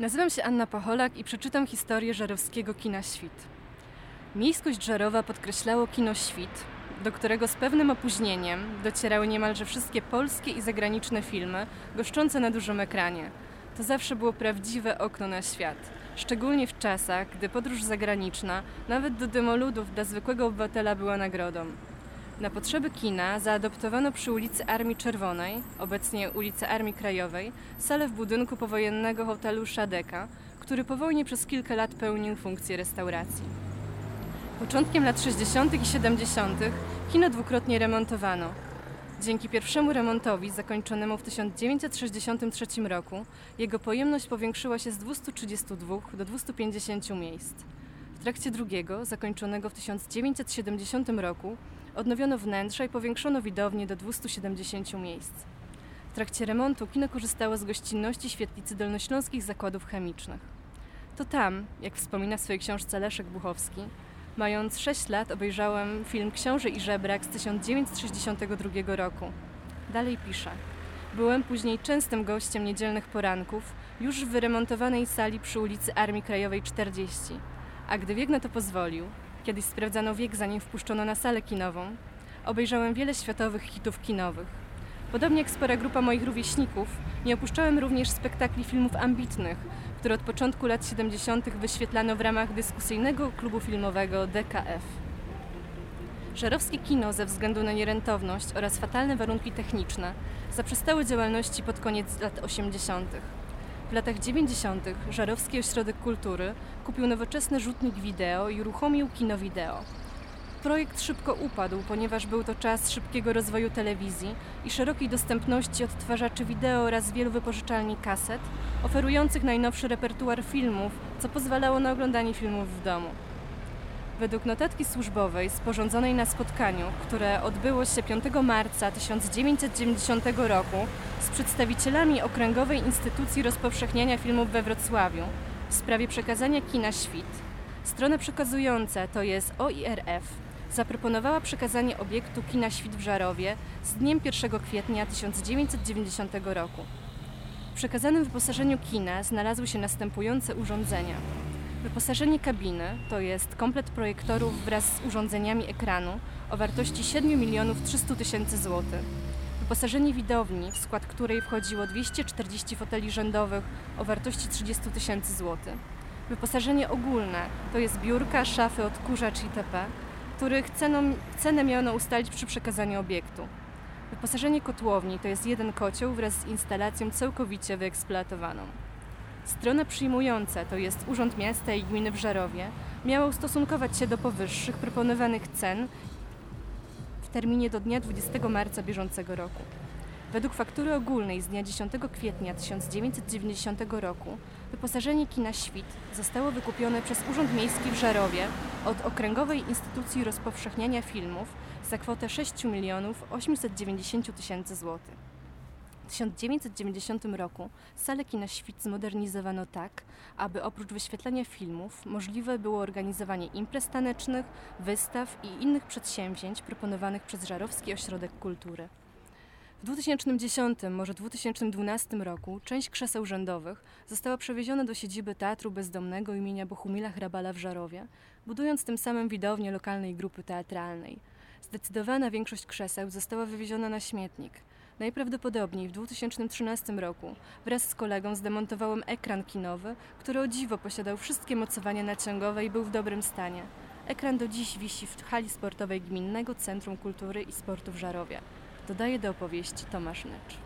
Nazywam się Anna Pocholak i przeczytam historię żarowskiego kina Świt. Miejskość Żarowa podkreślało kino Świt, do którego z pewnym opóźnieniem docierały niemalże wszystkie polskie i zagraniczne filmy goszczące na dużym ekranie. To zawsze było prawdziwe okno na świat, szczególnie w czasach, gdy podróż zagraniczna, nawet do demoludów dla zwykłego obywatela była nagrodą. Na potrzeby kina zaadoptowano przy ulicy Armii Czerwonej, obecnie ulicy Armii Krajowej, salę w budynku powojennego hotelu Szadeka, który po wojnie przez kilka lat pełnił funkcję restauracji. Początkiem lat 60. i 70. kino dwukrotnie remontowano. Dzięki pierwszemu remontowi, zakończonemu w 1963 roku, jego pojemność powiększyła się z 232 do 250 miejsc. W trakcie drugiego, zakończonego w 1970 roku, odnowiono wnętrza i powiększono widownię do 270 miejsc. W trakcie remontu kino korzystało z gościnności świetlicy dolnośląskich zakładów chemicznych. To tam, jak wspomina w swojej książce Leszek Buchowski, mając 6 lat obejrzałem film Książę i żebrak z 1962 roku. Dalej pisze. Byłem później częstym gościem niedzielnych poranków, już w wyremontowanej sali przy ulicy Armii Krajowej 40. A gdy wiek na to pozwolił, Kiedyś sprawdzano wiek, zanim wpuszczono na salę kinową. Obejrzałem wiele światowych hitów kinowych. Podobnie jak spora grupa moich rówieśników, nie opuszczałem również spektakli filmów ambitnych, które od początku lat 70. wyświetlano w ramach dyskusyjnego klubu filmowego DKF. Żarowskie kino ze względu na nierentowność oraz fatalne warunki techniczne zaprzestały działalności pod koniec lat 80. W latach 90. Żarowski Ośrodek Kultury kupił nowoczesny rzutnik wideo i uruchomił kino wideo. Projekt szybko upadł, ponieważ był to czas szybkiego rozwoju telewizji i szerokiej dostępności odtwarzaczy wideo oraz wielu wypożyczalni kaset, oferujących najnowszy repertuar filmów, co pozwalało na oglądanie filmów w domu. Według notatki służbowej sporządzonej na spotkaniu, które odbyło się 5 marca 1990 roku z przedstawicielami Okręgowej Instytucji Rozpowszechniania Filmów we Wrocławiu w sprawie przekazania kina Świt, strona przekazująca, to jest OIRF, zaproponowała przekazanie obiektu kina Świt w Żarowie z dniem 1 kwietnia 1990 roku. W przekazanym wyposażeniu kina znalazły się następujące urządzenia – Wyposażenie kabiny to jest komplet projektorów wraz z urządzeniami ekranu o wartości 7 milionów 300 tysięcy złotych. Wyposażenie widowni, w skład której wchodziło 240 foteli rzędowych o wartości 30 tysięcy złotych. Wyposażenie ogólne to jest biurka, szafy, odkurzacz itp., których ceną, cenę miano ustalić przy przekazaniu obiektu. Wyposażenie kotłowni to jest jeden kocioł wraz z instalacją całkowicie wyeksploatowaną. Strona przyjmująca, to jest Urząd Miasta i Gminy w Żarowie, miała ustosunkować się do powyższych proponowanych cen w terminie do dnia 20 marca bieżącego roku. Według faktury ogólnej z dnia 10 kwietnia 1990 roku wyposażenie kina Świt zostało wykupione przez Urząd Miejski w Żarowie od Okręgowej Instytucji Rozpowszechniania Filmów za kwotę 6 milionów 890 tysięcy złotych. W 1990 roku salę kina Świt zmodernizowano tak, aby oprócz wyświetlania filmów możliwe było organizowanie imprez tanecznych, wystaw i innych przedsięwzięć proponowanych przez Żarowski Ośrodek Kultury. W 2010, może 2012 roku część krzeseł rzędowych została przewieziona do siedziby Teatru Bezdomnego imienia Bohumila Hrabala w Żarowie, budując tym samym widownię lokalnej grupy teatralnej. Zdecydowana większość krzeseł została wywieziona na śmietnik – Najprawdopodobniej w 2013 roku wraz z kolegą zdemontowałem ekran kinowy, który o dziwo posiadał wszystkie mocowania naciągowe i był w dobrym stanie. Ekran do dziś wisi w hali sportowej Gminnego Centrum Kultury i Sportu w Żarowie. Dodaje do opowieści Tomasz Nycz.